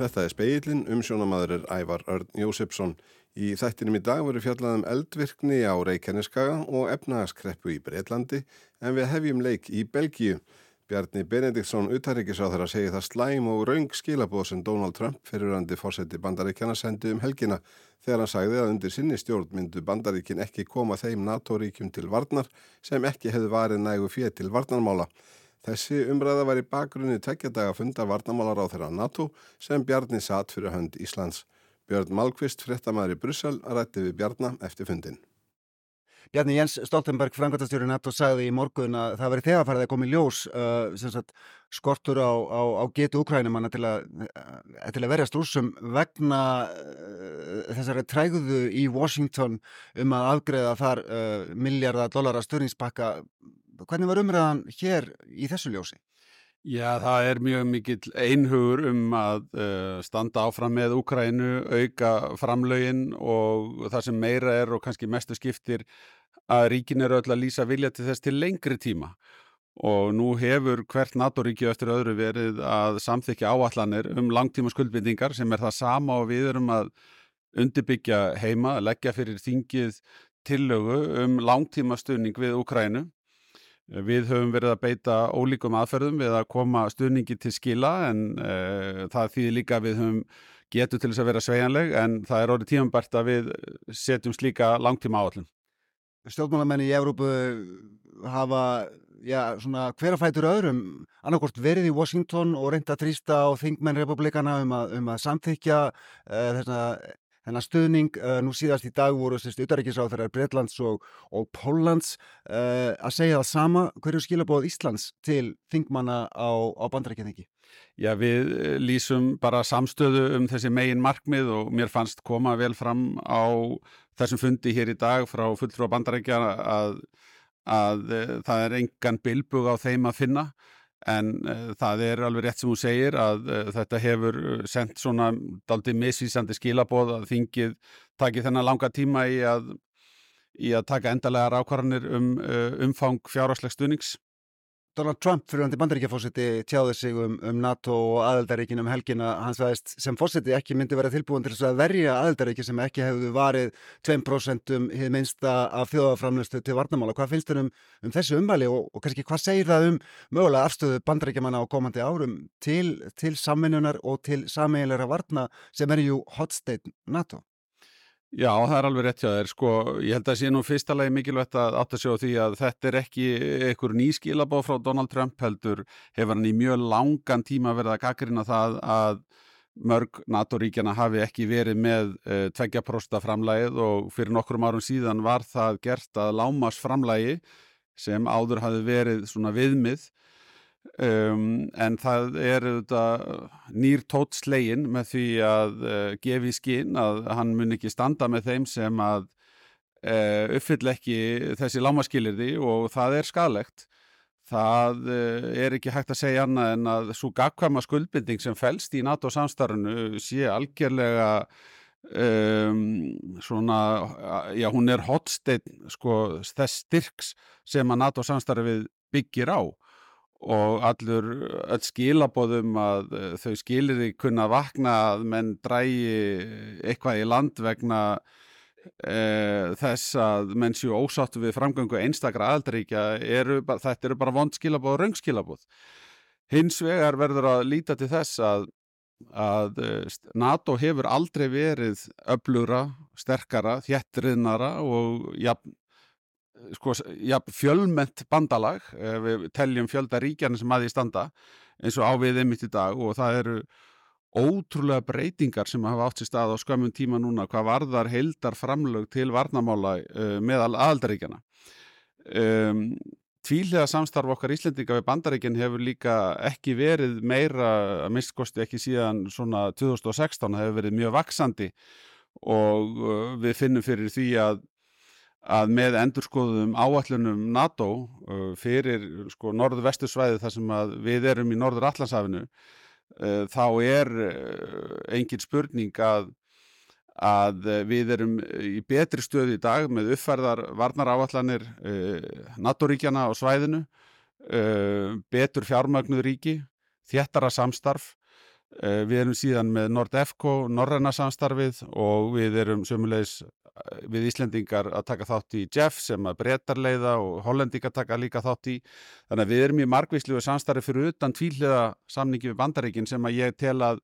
Þetta er speilin, umsjónamaður er Ævar Örn Jósefsson. Í þættinum í dag voru fjallaðum eldvirkni á Reykjaneskaga og efnagaskreppu í Breitlandi en við hefjum leik í Belgíu. Bjarni Benediktsson utarrikiðsáþara segir það slæm og raung skilabóð sem Donald Trump fyrirrandi fórseti bandaríkjana sendi um helgina þegar hann sagði að undir sinni stjórn myndu bandaríkin ekki koma þeim NATO-ríkjum til varnar sem ekki hefðu varið nægu fér til varnarmála. Þessi umræða var í bakgrunni tveggjadaga fundar varnarmálar á þeirra NATO sem Bjarni satt fyrir hönd Íslands. Björn Malkvist, frettamæður í Brussel, rætti við Bjarnar eftir fundin. Bjarni Jens Stoltenberg, frangværtastjóri NATO, sagði í morgun að það veri þegar farið að koma í ljós uh, sagt, skortur á, á, á getu Ukrænumanna til, til að verjast rúsum vegna uh, þessari træguðu í Washington um að afgreða þar uh, miljardar dollara störningspakka. Hvernig var umræðan hér í þessu ljósi? Já, það er mjög mikill einhugur um að uh, standa áfram með Úkrænu, auka framlögin og það sem meira er og kannski mestu skiptir að ríkin eru öll að lýsa vilja til þess til lengri tíma og nú hefur hvert NATO-ríki eftir öðru verið að samþykja áallanir um langtíma skuldbindingar sem er það sama og við erum að undirbyggja heima, leggja fyrir þingið tillögu um langtíma stuðning við Úkrænu Við höfum verið að beita ólíkum aðferðum við að koma stuðningi til skila en uh, það þýðir líka við höfum getur til þess að vera sveianleg en það er orðið tímambært að við setjum slíka langtíma áallum. Stjórnmálamenni í Európu hafa já, hverafætur öðrum annarkort verið í Washington og reynda að trýsta á þingmenn republikana um að, um að samþykja uh, þessna þennan stuðning. Uh, nú síðast í dag voru utaríkisráþarar Breitlands og, og Póllands uh, að segja það sama. Hverju skilabóð Íslands til þingmanna á, á bandarækjaþengi? Já, við eh, lýsum bara samstöðu um þessi megin markmið og mér fannst koma vel fram á þessum fundi hér í dag frá fulltrú á bandarækja að, að það er engan bilbug á þeim að finna en uh, það er alveg rétt sem hún segir að uh, þetta hefur eh, sendt svona daldi misvísandi skilaboð að þingið taki þennan langa tíma í að, í að taka endalega rákvarðanir um uh, umfang fjárhásleg stuðnings Donald Trump fyrir hundi bandaríkjafósiti tjáði sig um, um NATO og aðeldaríkin um helgina hans veðist sem fósiti ekki myndi vera tilbúin til að verja aðeldaríki sem ekki hefðu varið 2% um hið minnsta af þjóðaframlustu til varnamála. Hvað finnst þér um, um þessu umvæli og, og kannski hvað segir það um mögulega afstöðu bandaríkjamanna á komandi árum til, til samvinnunar og til sameigilegra varna sem er ju hot state NATO? Já, það er alveg rétt hjá þér, sko, ég held að sé nú fyrsta lagi mikilvægt að átt að sjá því að þetta er ekki einhver nýskilabóð frá Donald Trump heldur, hefur hann í mjög langan tíma verið að kakirina það að mörg NATO-ríkjana hafi ekki verið með uh, tveggja prosta framlægið og fyrir nokkrum árum síðan var það gert að lámas framlægi sem áður hafi verið svona viðmið Um, en það er nýr tótt slegin með því að uh, gefi skinn að hann mun ekki standa með þeim sem að uh, uppfyll ekki þessi lámaskilirði og það er skalegt það uh, er ekki hægt að segja annað en að svo gagkvæma skuldbinding sem fælst í NATO samstarfinu sé algjörlega um, svona já hún er hotstein sko þess styrks sem að NATO samstarfið byggir á og allur öll skilabóðum að uh, þau skilir því kunna vakna að menn drægi eitthvað í land vegna uh, þess að menn séu ósáttu við framgöngu einstakra aðaldaríkja eru, þetta eru bara vond skilabóð og raungskilabóð hins vegar verður að líta til þess að, að NATO hefur aldrei verið öflugra, sterkara, þjettriðnara og jafn sko, ja, fjölment bandalag við teljum fjölda ríkjarnir sem aðið standa eins og ávið einmitt í dag og það eru ótrúlega breytingar sem hafa átt sér stað á skömmun tíma núna hvað varðar heildar framlög til varnamála uh, meðal aðaldaríkjana um, Tvílega samstarf okkar Íslendinga við bandaríkinn hefur líka ekki verið meira að mistkosti ekki síðan svona 2016 það hefur verið mjög vaksandi og uh, við finnum fyrir því að að með endurskoðum áallunum NATO uh, fyrir sko norðu-vestu svæði þar sem við erum í norður Allandsafinu uh, þá er uh, engin spurning að, að við erum í betri stöðu í dag með uppfærðar varnar áallanir NATO-ríkjana á svæðinu betur fjármagnuð ríki þéttara samstarf við erum síðan með Nordefco, Norræna samstarfið og við erum sömulegis við Íslendingar að taka þátt í Jeff sem að breytar leiða og Hollendingar taka líka þátt í. Þannig að við erum í margvíslu samstarfi fyrir utan tvíliða samningi við bandaríkin sem að ég tel að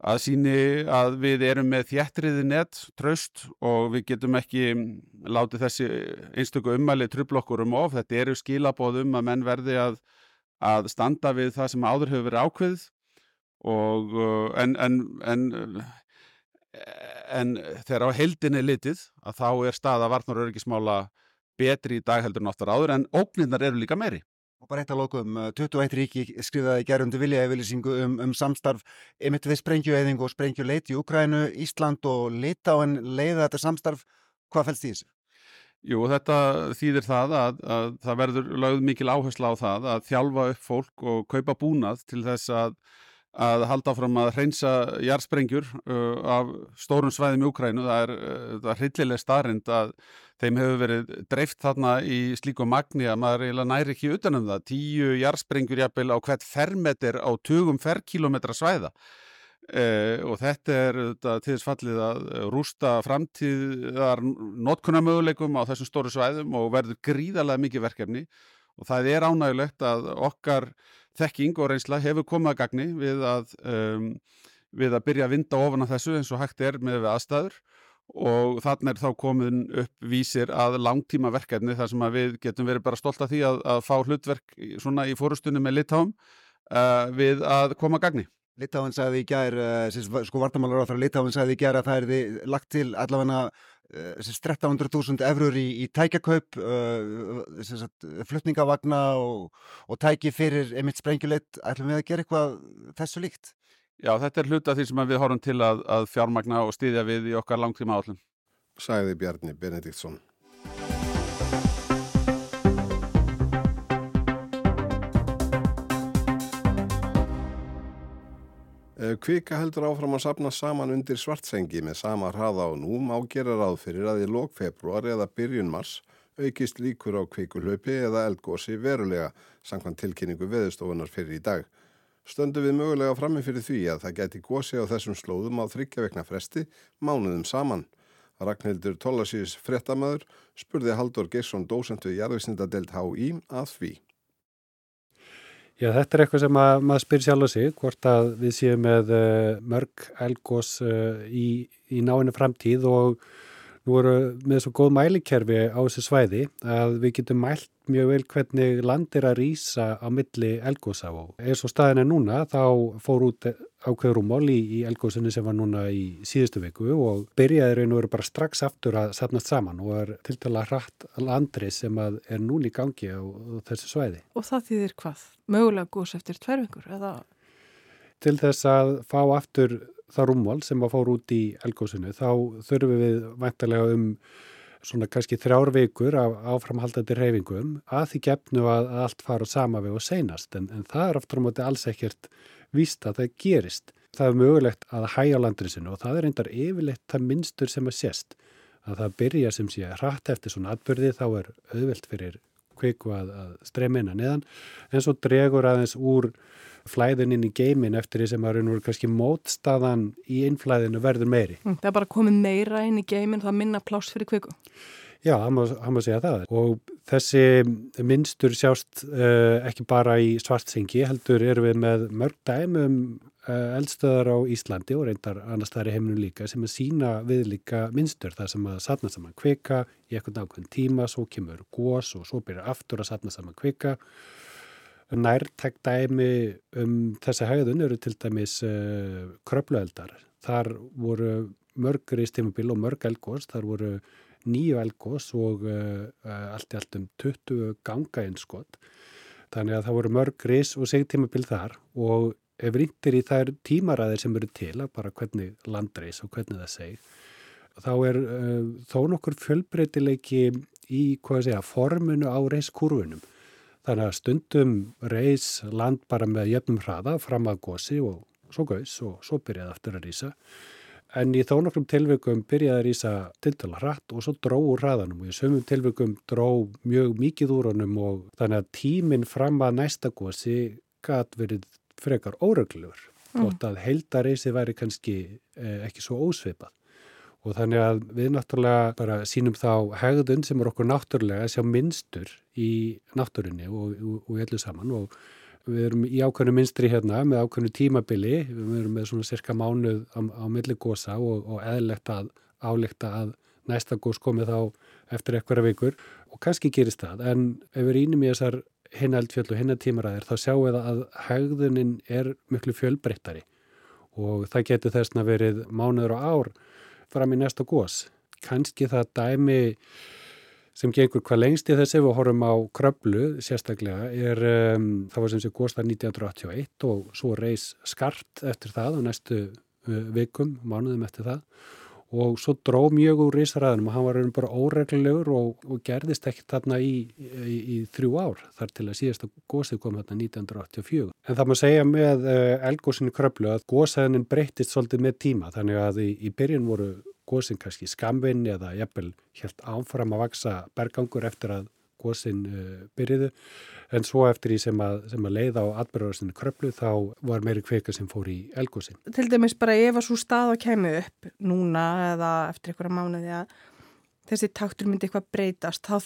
að síni að við erum með þjættriði nett, tröst og við getum ekki látið þessi einstöku ummæli trublokkur um of. Þetta eru skilabóðum að menn verði að, að standa við það sem áður hefur verið ákveð og uh, en, en, en, en þegar á heldinni litið að þá er staða varnar öryggismála betri í dag heldur en oftar áður en ógninnar eru líka meiri. Og bara eitt að lokum, 21 uh, ríki skrifaði gerundu viljaefilisíku um, um samstarf einmitt við sprengjueyðing og sprengjuleit í Ukrænu, Ísland og Litáen leiða þetta samstarf. Hvað fælst því þessu? Jú, þetta þýðir það að, að það verður lögð mikil áhersla á það að þjálfa upp fólk og kaupa búnað til þess að að halda áfram að hreinsa jarðsprengjur af stórum svæðum í Ukrænu. Það er, er hryllileg starrend að þeim hefur verið dreift þarna í slíku magni að maður næri ekki utanum það. Tíu jarðsprengjur jafnvel á hvert fermeter á tugum ferrkilometra svæða. Uh, og þetta er þetta, til þess fallið að rústa framtíðar notkunarmöguleikum á þessum stóru svæðum og verður gríðarlega mikið verkefni og það er ánægulegt að okkar þekking og reynsla hefur komið að gagni við að, um, við að byrja að vinda ofan af þessu eins og hægt er með við aðstæður og þannig er þá komin upp vísir að langtíma verkefni þar sem við getum verið bara stolt af því að, að fá hlutverk svona í fórustunni með litáum uh, við að koma að gagni. Litáin sagði í gær, uh, sko vartamálar á þar Litáin sagði í gær að það er lagt til allavega 13.000 eh, efrur í, í tækjakaup uh, flutningavagna og, og tæki fyrir emitt sprengjuleitt, ætlum við að gera eitthvað þessu líkt? Já, þetta er hluta því sem við horfum til að, að fjármagna og stýðja við í okkar langtíma állum. Sæði Bjarni Benediktsson. Kvika heldur áfram að sapna saman undir svartsengi með sama hraða og nú má gera ráð fyrir að í lók februar eða byrjun mars aukist líkur á kvikulöpi eða eldgósi verulega samkvæmt tilkynningu veðustofunar fyrir í dag. Stöndu við mögulega frammi fyrir því að það gæti gósi á þessum slóðum á þryggja fresti mánuðum saman. Ragnhildur Tólasís frettamöður spurði Haldur Gersson dósent við Jærvísindadelt HÍ að því. Já, þetta er eitthvað sem að, maður spyr sjálf og sig, hvort að við séum með uh, mörg elgós uh, í, í náinu framtíð og nú eru með svo góð mælikerfi á þessu svæði að við getum mælt mjög vel hvernig land er að rýsa á milli elgósa og eins og staðin er núna þá fór út ákveður rúmál í, í elgósinu sem var núna í síðustu viku og byrjaði raun og veru bara strax aftur að sapnast saman og er til dala hratt landri sem er núna í gangi á, á þessu svæði. Og það þýðir hvað? Mögulega gós eftir tverr vikur eða? Til þess að fá aftur það rúmál sem að fór út í elgósinu þá þurfum við vantarlega um svona kannski þrjár vikur af áframhaldandi reyfingum að því gefnu að, að allt fara sama við og seinast en, en það er aftur á móti alls ekkert víst að það gerist. Það er mögulegt að hæja landrisinu og það er reyndar yfirleitt það minnstur sem að sést að það byrja sem sé hratt eftir svona atbyrði þá er auðvelt fyrir kviku að, að streyma inn að neðan en svo dregur aðeins úr flæðin inn í geimin eftir því sem að raun og kannski mótstaðan í innflæðinu verður meiri. Mm, það er bara komið meira inn í geimin það minna pláss fyrir kviku. Já, það má, það má segja það. Og þessi minnstur sjást uh, ekki bara í svartsengi heldur eru við með mörg dæmum uh, eldstöðar á Íslandi og reyndar annars þar í heiminum líka sem er sína við líka minnstur þar sem að satna saman kvika í eitthvað nákvæm tíma, svo kemur gós og svo byrjar aftur að satna saman kvika. Nærtækt dæmi um þessi hægðun eru til dæmis uh, kröplueldar. Þar voru mörgur í stímabil og mörg elgós, þar voru nýju elgós og uh, allt í allt um 20 ganga einskott. Þannig að það voru mörg ris og segtímabil þar og ef ringtir í þær tímaræðir sem eru til að bara hvernig landreis og hvernig það seg, þá er uh, þó nokkur fjölbreytileiki í hvað segja, formunu á reiskurvunum. Þannig að stundum reys land bara með jöfnum hraða fram að gósi og svo gauðs og svo byrjaði aftur að rýsa. En í þó nokkrum tilveikum byrjaði að rýsa tildala hratt og svo dró úr hraðanum og í sömum tilveikum dró mjög mikið úr honum og þannig að tíminn fram að næsta gósi gæt verið frekar órögluður. mm. þótt að heldareysi væri kannski eh, ekki svo ósveipað og þannig að við náttúrulega bara sínum þá hegðun sem er okkur náttúrulega að sjá minnstur í náttúrunni og, og, og öllu saman og við erum í ákveðnu minstri hérna með ákveðnu tímabili, við erum með svona cirka mánuð á, á milli gósa og, og eðlegt að álekta að næsta gós komið þá eftir eitthvaðra vikur. Og kannski gerist það en ef við rínum í þessar hinaldfjöld og hinnatímaræðir þá sjáum við að hegðunin er miklu fjölbreyttari. Og það getur þessna verið mánuður og ár fram í næsta gós. Kanski það dæmi sem gengur hvað lengst í þessi við horfum á kröplu sérstaklega er um, það var sem sé góðst að 1981 og svo reys skart eftir það á næstu uh, vikum, mánuðum eftir það og svo dró mjög úr ísraðinum og hann var bara óreglulegur og, og gerðist ekki þarna í, í, í þrjú ár þar til að síðasta gósið kom þarna 1984. En það má segja með uh, elgósinu kröflu að gósaðinin breytist svolítið með tíma þannig að í, í byrjun voru gósin kannski skamvinn eða jafnvel helt áfram að vaksa bergangur eftir að gósin uh, byrjuðu en svo eftir því sem að, sem að leiða á atbyrðarsinu kröplu þá var meiri kvika sem fór í elgósin. Til dæmis bara ef að svo stað að kemur upp núna eða eftir einhverja mánuði að þessi taktur myndi eitthvað breytast þá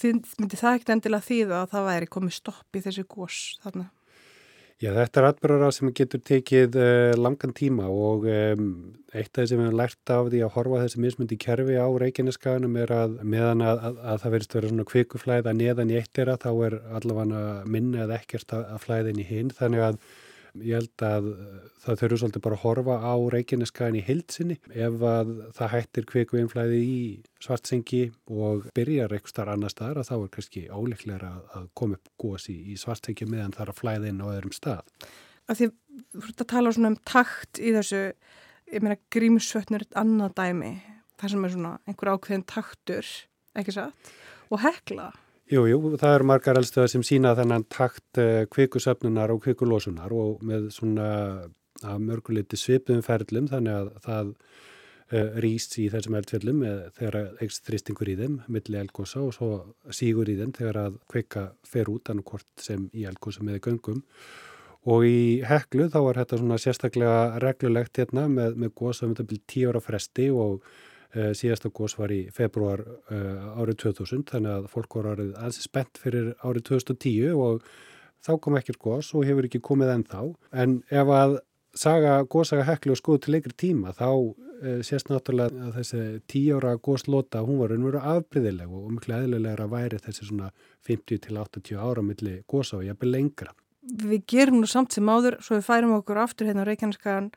myndi það ekkert endilega þýða að það væri komið stopp í þessu gós þarna. Já, þetta er atbyrðara sem getur tekið uh, langan tíma og um, eitt af það sem við hefum lært af því að horfa þessi mismundi kerfi á Reykjaneskaganum er að meðan að, að, að það verist að vera svona kvikuflæð að neðan í eittira þá er allavega minna eða ekkert að, að flæðin í hinn. Þannig að Ég held að það þurfu svolítið bara að horfa á Reykjaneskaðin í hildsinni ef að það hættir kviku innflæði í svartsengi og byrjar eitthvað starf annar staðar að þá er kannski óleiklega að koma upp gósi í svartsengi meðan það er að flæði inn á öðrum stað. Að því þú ert að tala um takt í þessu, ég meina grímsvötnur er annað dæmi, það sem er svona einhver ákveðin taktur, ekki satt, og hekla. Jú, jú, það eru margar eldstöðar sem sína þennan takt uh, kvikusöfnunar og kvikulósunar og með svona mörguliti svipuðum ferlum þannig að það uh, rýst í þessum eldfjallum þegar ekst þristingur í þeim milli elgósa og svo sígur í þeim þegar að kvika fer út annað hvort sem í elgósa með göngum. Og í heklu þá er þetta svona sérstaklega reglulegt hérna með, með gósa um þetta byrjum tíu ára fresti og Eh, síðasta gós var í februar uh, árið 2000 þannig að fólk voru árið ansi spennt fyrir árið 2010 og þá kom ekkert gós og hefur ekki komið ennþá en ef að saga gósaga heklu og skoðu til leikri tíma þá uh, sést náttúrulega að þessi tíóra góslota hún var raunveru afbríðileg og miklu eðlilegra væri þessi svona 50 til 80 ára milli gósa og jafnveg lengra. Við gerum nú samt sem áður svo við færum okkur aftur hérna á Reykjaneskagan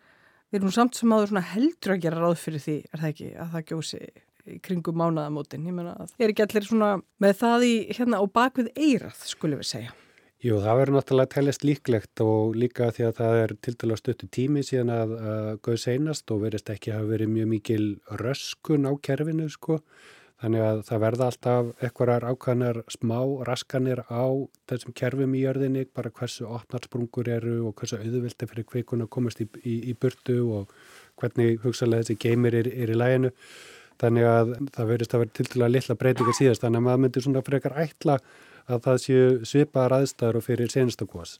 Við erum samt sem áður heldur að gera ráð fyrir því, er það ekki, að það gjósi í kringum mánaðamótin. Ég menna að er ekki allir svona með það í hérna á bakvið eirað, skulum við segja. Jú, það verður náttúrulega tellist líklegt og líka því að það er til dala stöttu tími síðan að, að gauð seinast og verist ekki að hafa verið mjög mikil röskun á kerfinu, sko. Þannig að það verða alltaf eitthvaðar ákvæðanar smá raskanir á þessum kerfum í jörðinni, bara hversu opnarsprungur eru og hversu auðvildi fyrir kveikun að komast í, í, í burtu og hvernig hugsalega þessi geymir er, er í læginu. Þannig að það verðist að vera til dæla lilla breytingar síðast, þannig að maður myndir svona frekar ætla að það séu svipaðar aðstæður og fyrir senastakvás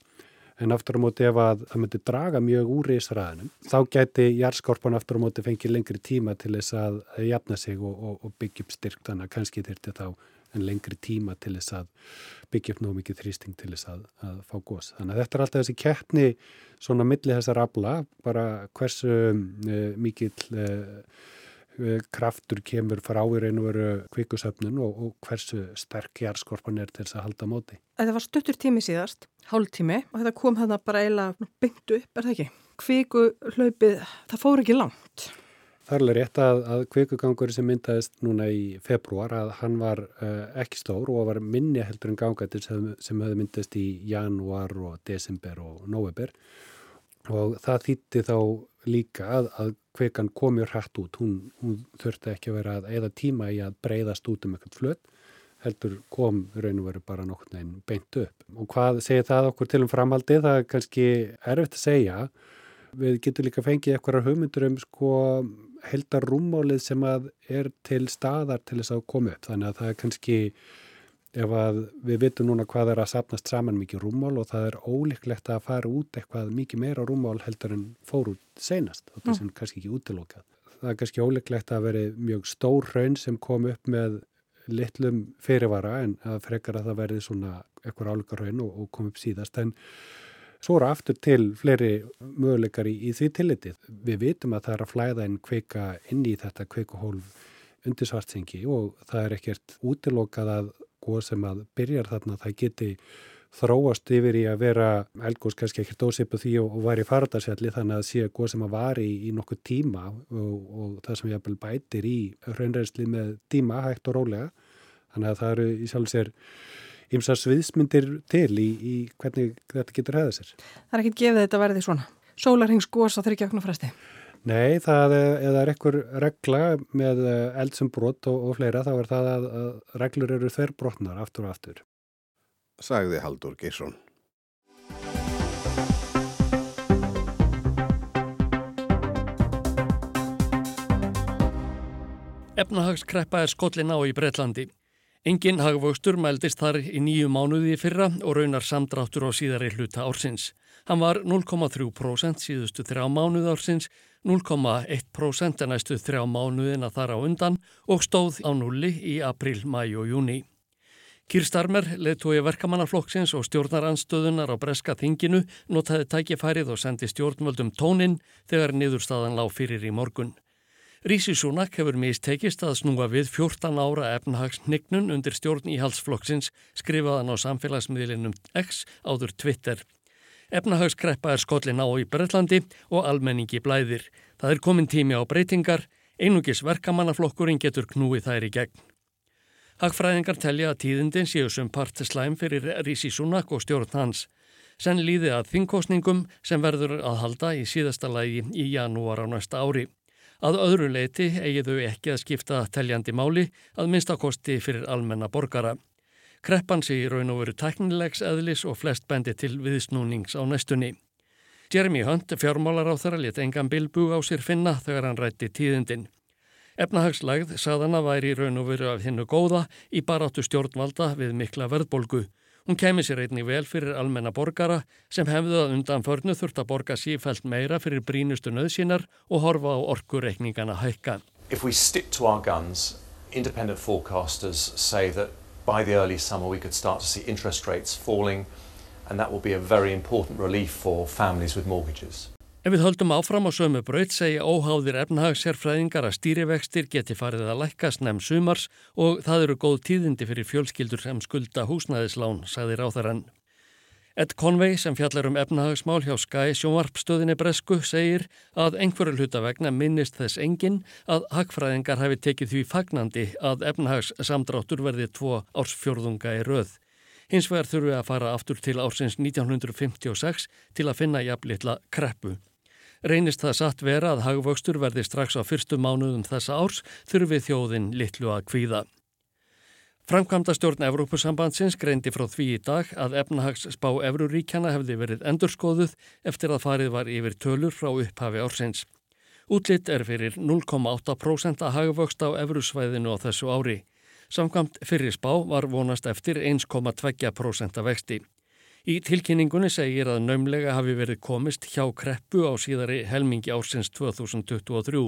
en aftur á móti ef að það myndi draga mjög úr í Ísraðinum þá geti jærskorpan aftur á móti fengið lengri tíma til þess að jafna sig og, og, og byggja upp styrk þannig að kannski þurfti þá en lengri tíma til þess að byggja upp nóg mikið þrýsting til þess að, að fá gós. Þannig að þetta er alltaf þessi keppni svona milli þessar abla bara hversu uh, mikill uh, kraftur kemur frá í raun og veru kvikusöfnun og, og hversu sterk jærskorpan er til þess að halda móti. Þetta var stuttur tími síðast, hálftími og þetta kom þetta bara eiginlega byndu upp, er það ekki? Kvikuhlaupið, það fór ekki langt. Það er alveg rétt að, að kvikugangur sem myndaðist núna í februar að hann var uh, ekki stór og var minni heldur en gangatir sem, sem hefði myndast í januar og desember og november og það þýtti þá líka að, að kvekan komur hrætt út, hún, hún þurfti ekki að vera að eða tíma í að breyðast út um eitthvað flött, heldur kom raun og veru bara nokkur neginn beint upp. Og hvað segir það okkur til um framaldi? Það er kannski erfitt að segja. Við getum líka fengið eitthvað hugmyndur um sko heldar rúmmálið sem að er til staðar til þess að koma upp. Þannig að það er kannski ef að við vitum núna hvað er að sapnast saman mikið rúmmál og það er ólíklegt að fara út eitthvað mikið meira rúmmál heldur en fór út senast og það mm. sem kannski ekki útilokað. Það er kannski ólíklegt að veri mjög stór raun sem kom upp með litlum fyrirvara en að frekar að það verði svona eitthvað álíkar raun og, og kom upp síðast en Svo eru aftur til fleiri möguleikar í, í því tillitið. Við vitum að það er að flæða inn kveika inn í þetta kveikuhólf undir svartsengi og það er ekkert útilokað að góð sem að byrjar þarna það geti þróast yfir í að vera elgós kannski ekkert ósipu því og, og var í fardarsjalli þannig að sé góð sem að var í, í nokkuð tíma og, og það sem ég bætir í raunræðsli með tíma hægt og rólega þannig að það eru í sjálf sér ymsa sviðsmyndir til í, í hvernig þetta getur hefðið sér. Það er ekkert gefið þetta verði svona. Sólarhengsgós á þryggjöknu fresti. Nei, það er, er ekkur regla með eh, eldsumbrott og, og fleira, þá er það að, að reglur eru þær brotnar aftur og aftur. Sagði Haldur Geirsson. Efnahagskreppa er skollin á í Breitlandi. Engin hagvöxtur mældist þar í nýju mánuði fyrra og raunar samdráttur á síðari hluta ársins. Hann var 0,3% síðustu þrjá mánuð ársins 0,1% en næstu þrjá mánuðina þar á undan og stóð á nulli í april, mæj og júni. Kýrstarmer, leðtói verkamannaflokksins og stjórnaranstöðunar á breska þinginu notaði tækifærið og sendi stjórnvöldum tónin þegar niðurstaðan lág fyrir í morgun. Rísi Súnak hefur mistekist að snúa við 14 ára efnahagsnignun undir stjórn íhalsflokksins skrifaðan á samfélagsmiðlinum X áður Twitter. Efnahagskreppa er skollin á í Breitlandi og almenningi blæðir. Það er komin tími á breytingar, einugis verkamannaflokkurinn getur knúið þær í gegn. Hagfræðingar telja að tíðindin séu sem part slæm fyrir Rísi Súnak og stjórn hans. Senn líði að þingkostningum sem verður að halda í síðasta lægi í janúar á næsta ári. Að öðru leiti eigi þau ekki að skipta teljandi máli að minnstakosti fyrir almenna borgara. Kreppan sé í raun og veru teknilegs eðlis og flest bendi til viðsnúnings á næstunni. Jeremy Hunt, fjármálar á þeirra, let engan bilbú á sér finna þegar hann rætti tíðindin. Efnahagslagð saðan að væri í raun og veru af hinnu góða í baráttu stjórnvalda við mikla verðbolgu. Hún kemi sér einnig vel fyrir almenna borgara sem hefðu að undan förnu þurft að borga sífælt meira fyrir brínustu nöðsínar og horfa á orkureikningana hækka. By the early summer we could start to see interest rates falling and that will be a very important relief for families with mortgages. Ef við höldum áfram á sömu braut segja óháðir efnahagssérfræðingar að stýrivextir geti farið að lækkast nefn sumars og það eru góð tíðindi fyrir fjölskyldur sem skulda húsnæðislán, sagði ráþarann. Ed Conway sem fjallar um efnahagsmál hjá Sky sjónvarpstöðinni Bresku segir að einhverju hluta vegna minnist þess engin að hagfræðingar hafi tekið því fagnandi að efnahagssamdráttur verði tvo ársfjörðunga í röð. Hins vegar þurfu að fara aftur til ársins 1956 til að finna jafnleitla kreppu. Reynist það satt vera að hagvöxtur verði strax á fyrstu mánuðum þessa árs þurfi þjóðin litlu að kvíða. Framkvæmda stjórn Evrópusambandsins greindi frá því í dag að efnahagsspá Evruríkjana hefði verið endurskoðuð eftir að farið var yfir tölur frá upphafi ársins. Útlitt er fyrir 0,8% að hagvöxt á Evrusvæðinu á þessu ári. Samkvæmt fyrir spá var vonast eftir 1,2% að vexti. Í tilkynningunni segir að naumlega hafi verið komist hjá kreppu á síðari helmingi ársins 2023.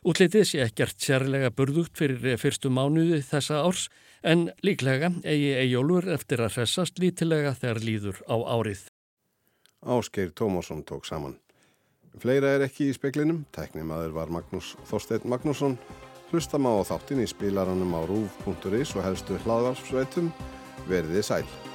Útlitið sé ekkert sérlega burðugt fyrir fyrstu mánuði þessa árs en líklega eigi eigjólfur eftir að hressast lítilega þegar líður á árið. Áskeir Tómasson tók saman. Fleira er ekki í speklinum, teknimaður var Magnús Þorstein Magnússon, hlustam á þáttin í spilaranum á rúf.is og helstu hlaðvarsveitum, verðið sæl.